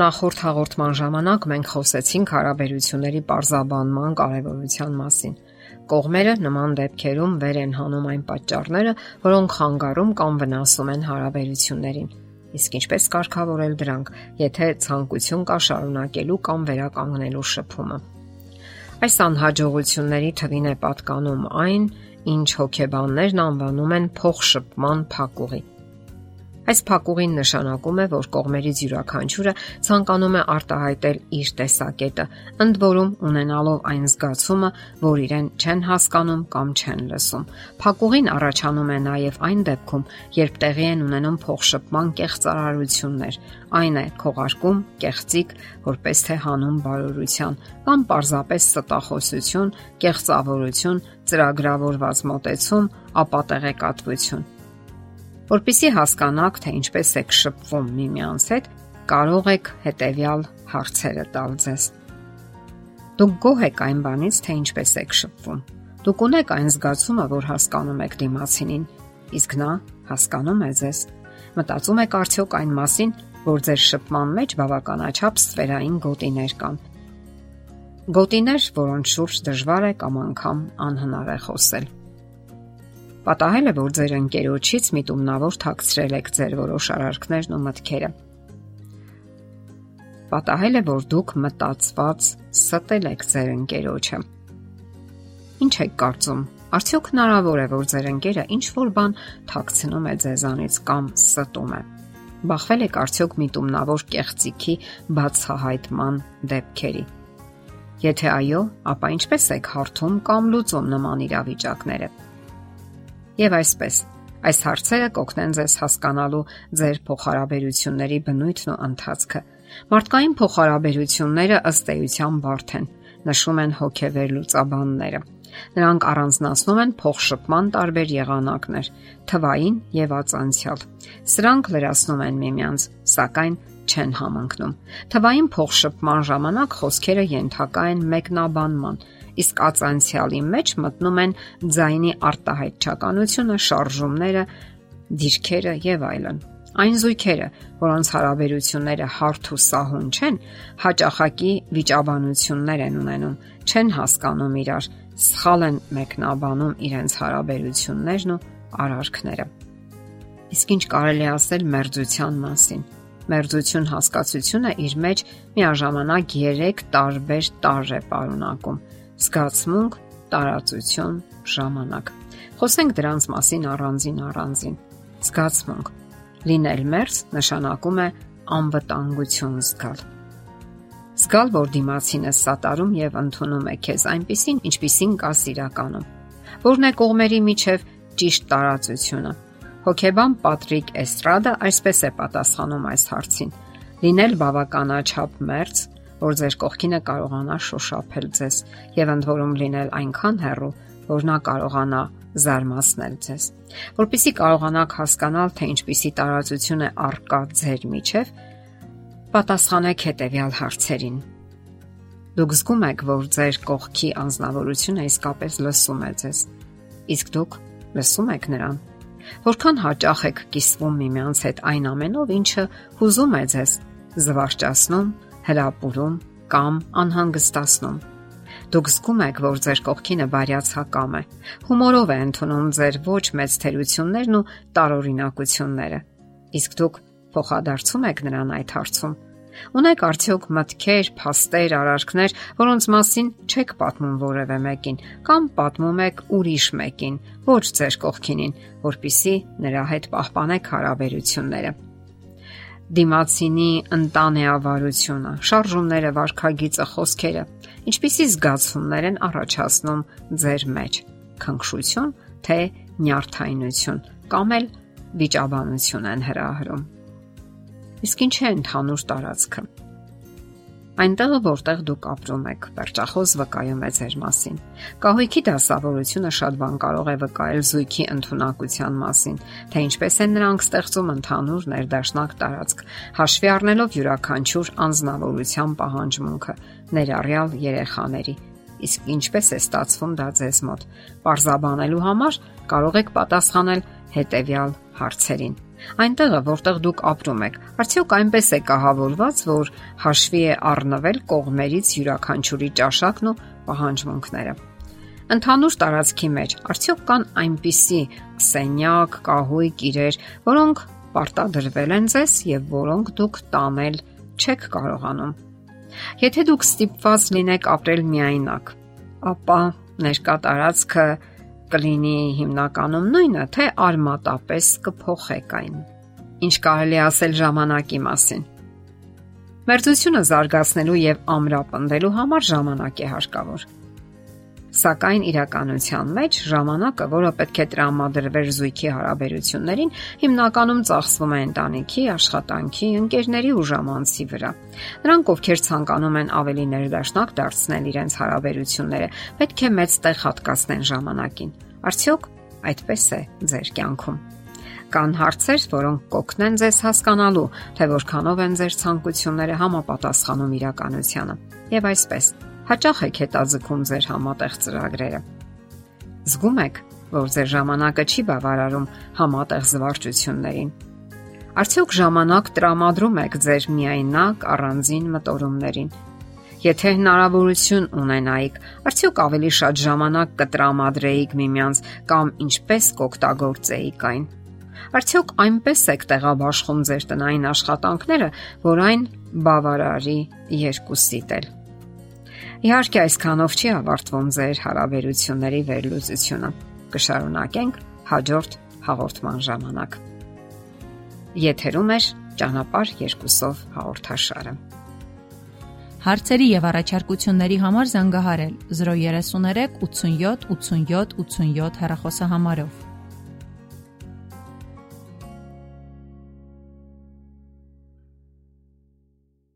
Նախորդ հաղորդման ժամանակ մենք խոսեցինք հարաբերությունների parzabanման կարևորության մասին։ Կողմերը նման դեպքերում վեր են հանում այն պատճառները, որոնք խանգարում կամ վնասում են հարաբերություններին։ Իսկ ինչպես կարգավորել դրանք, եթե ցանկություն կա շարունակելու կամ վերականգնելու շփումը։ Այս անհաջողությունների թվին է պատկանում այն, ինչ հոգեբաններն անվանում են փոխշփման փակուղի։ Այս փակուղին նշանակում է, որ կողմերից յուրաքանչյուրը ցանկանում է արտահայտել իր տեսակետը, ընդ որում ունենալով այն զգացումը, որ իրեն չեն հասկանում կամ չեն լսում։ Փակուղին առաջանում է նաև այն դեպքում, երբ տեղի են ունենում փոխշփման կեղծարարություններ։ Այն է քողարկում, կեղծիկ, որպես թե հանուն բարօրության, կամ պարզապես ստախոսություն, կեղծավորություն, ծրագրավորված մոտեցում, ապա Որպիսի հասկանաք, թե ինչպես եք շփվում միմյանց հետ, կարող եք հետեւյալ հարցերը տալ ձեզ։ Դուք գոհ եք այն բանից, թե ինչպես եք շփվում։ Դուք ունեք այն զգացումը, որ հասկանում եք դիմացինին, իսկ նա հասկանում է ձեզ։ Մտածում եք արդյոք այն մասին, որ ձեր շփման մեջ բավականաչափ սфеրային գոտիներ կան։ Գոտիներ, որոնց շուրջ դժվար է կամ անգամ անհնար է խոսել Պատահել է, որ ձեր ընկերոջից միտումնավոր թաքցրել եք ձեր որոշ արարքներն ու մտքերը։ Պատահել է, որ դուք մտածված ստել եք ձեր ընկերոջը։ Ինչ եք կարծում, արդյոք հնարավոր է, որ ձեր ընկերը ինչ որ բան թաքցնում է ձեզանից կամ ստում է։ Բախվել եք արդյոք միտումնավոր կեղծիքի բացահայտման դեպքերի։ Եթե այո, ապա ինչպես եք հարթում կամ լուծում նման իրավիճակները։ Եվ այսպես, այս հարցերը կօգնեն ձեզ հասկանալու ձեր փոխհարաբերությունների բնույթն ու ընթացքը։ Մարդկային փոխհարաբերությունները ըստ էության բարդ են, նշում են հոգեվեր լուծաբանները։ Նրանք առանձնացնում են փոխշփման տարբեր եղանակներ՝ թվային եւ ածանցյալ։ Սրանք լրացնում են միմյանց, սակայն չեն համընկնում։ Թվային փոխշփման ժամանակ խոսքերը ենթակա են մեկնաբանման, իսկ ածանցյալի մեջ մտնում են ձայնի արտահայտչականությունը, շարժումները, դիրքերը եւ այլն։ Այն զույգերը, որոնց հարաբերությունները հարթ ու սահուն չեն, հաճախակի վիճաբանություններ են ունենում, չեն հասկանում իրար, սխալ են մեկնաբանում իրենց հարաբերություններն ու արարքները։ Իսկ ինչ կարելի ասել մերձության մասին։ Մերձություն հասկացությունը իր մեջ միաժամանակ 3 տարբեր տարր է պարունակում զգացմունք, տարածություն, ժամանակ։ Խոսենք դրանց մասին առանձին առանձին։ Զգացմունք լինել մերձ նշանակում է անվտանգություն զգալ։ Զգալ, որ դիմացինը սատարում եւ ընդունում է քեզ այնպիսին, ինչպիսին կա սիրականում։ Որն է կողմերի միջև ճիշտ տարածությունը։ Հոկեբան Պատրիկ Էստրադա այսպես է պատասխանում այս հարցին. լինել բավականաչափ մերձ, որ ձեր կողքինը կարողանա շոշափել ձեզ եւ ընդ որում լինել այնքան հեռու, որ նա կարողանա զարմացնել ձեզ։ Որպեսզի կարողանաք հասկանալ, թե ինչպիսի տարածություն է արկա ձեր միջև, պատասխանեք հետեւյալ հարցերին։ Դուք զգում եք, որ ձեր կողքի անznավորությունը իսկապես լսում է ձեզ։ Իսկ դուք լսում եք նրան։ Որքան հաճախ եք կիսվում միմյանց հետ այն ամենով, ինչը հուզում է ձեզ, զվարճացնում, հրապուրում կամ անհանգստացնում։ Դուք զգում եք, որ ձեր կողքինը բարյացակամ է։ Հումորով է ընդունում ձեր ոչ մեծ թերություններն ու տարօրինակությունները։ Իսկ դուք փոխադարձում եք նրան այդ հարցում։ Ունեք արդյոք մտքեր, փաստեր, արարքներ, որոնց մասին չեք պատմում որևէ մեկին կամ պատմում եք ուրիշ մեկին, ոչ ձեր կողքինին, որpիսի նրա հետ պահպանեք հարաբերությունները դիմացինի ընտանեավարությունը, շարժումները, վարքագիծը, խոսքերը, ինչպիսի զգացումներ են առաջացնում ձեր մեջ՝ քնքշություն, թե նյարդայնություն կամ էլ վիճաբանություն են հրահրում։ Իսկ ինչ է ընդհանուր տարածքը այնտեղը որտեղ դուք ապրում եք, վերջախոս վկայում է ձեր մասին։ Կահույքի դասավորությունը շատ բան կարող է վկայել զույգի ընտունակության մասին, թե ինչպես են նրանք ստեղծում ընդհանուր ներդաշնակ տարածք, հաշվի առնելով յուրաքանչյուր անznավորության պահանջմունքը, ներառյալ երեխաների։ Իսկ ինչպես է ստացվում դա ձեզ մոտ։ Պարզաբանելու համար կարող եք պատասխանել հետևյալ հարցերին Այնտեղը, որտեղ դուք ապրում եք, արդյոք այնպես է կահավորված, որ հաշվի է առնվել կողմերից յուրաքանչյուրի ճաշակն ու պահանջմունքները։ Ընդհանուր տարածքի մեջ արդյոք կան այնպիսի սենյակ, կահույք, իրեր, որոնք պարտադրվել են ձեզ եւ որոնք դուք տանել չեք կարողանում։ Եթե դուք ստիպված լինեք ապրել միայնակ, ապա ներկա տարածքը կլինի հիմնականում նույնը, թե արմատապես կփոխեք այն։ Ինչ կարելի ասել ժամանակի մասին։ Մերձությունը զարգացնելու եւ ամրապնդելու համար ժամանակ է հարկավոր։ Սակայն իրականության մեջ ժամանակը, որը պետք է տրամադրվեր զույգի հարաբերություններին, հիմնականում ծախսվում է ընտանիքի, աշխատանքի, ընկերների ու ժամանցի վրա։ Նրանք, ովքեր ցանկանում են ավելի ներդաշնակ դարձնել իրենց հարաբերությունները, պետք է մեծ տեղ հատկացնեն ժամանակին։ Արդյոք այդպես է ձեր կյանքում։ Կան հարցեր, որոնք կօգնեն ձեզ հասկանալու, թե որքանով են ձեր ցանկությունները համապատասխանում իրականությանը։ Եվ այսպես հաճախ եք հետաձգում ձեր համատեղ ծրագրերը։ Զգում եք, որ ձեր ժամանակը չի բավարարում համատեղ զվարճություններին։ Արդյոք ժամանակ տրամադրում եք ձեր միայնակ առանձին մտորումներին։ Եթե հնարավորություն ունենայիք, արդյոք ավելի շատ ժամանակ կտրամադրեիք միմյանց կամ ինչպես կօգտագործեիք այն։ Արդյոք այնպես եք տեղաբաշխում ձեր տնային աշխատանքները, որ այն բավարարի երկուսիդ էլ։ Իհարկե այսքանով չի ավարտվում ձեր հարաբերությունների վերլուծությունը։ Կշարունակենք հաջորդ հաղորդման ժամանակ։ Եթերում է ճանապարհ երկուսով հաղորդաշարը։ Հարցերի եւ առաջարկությունների համար զանգահարել 033 87 87 87 հեռախոսահամարով։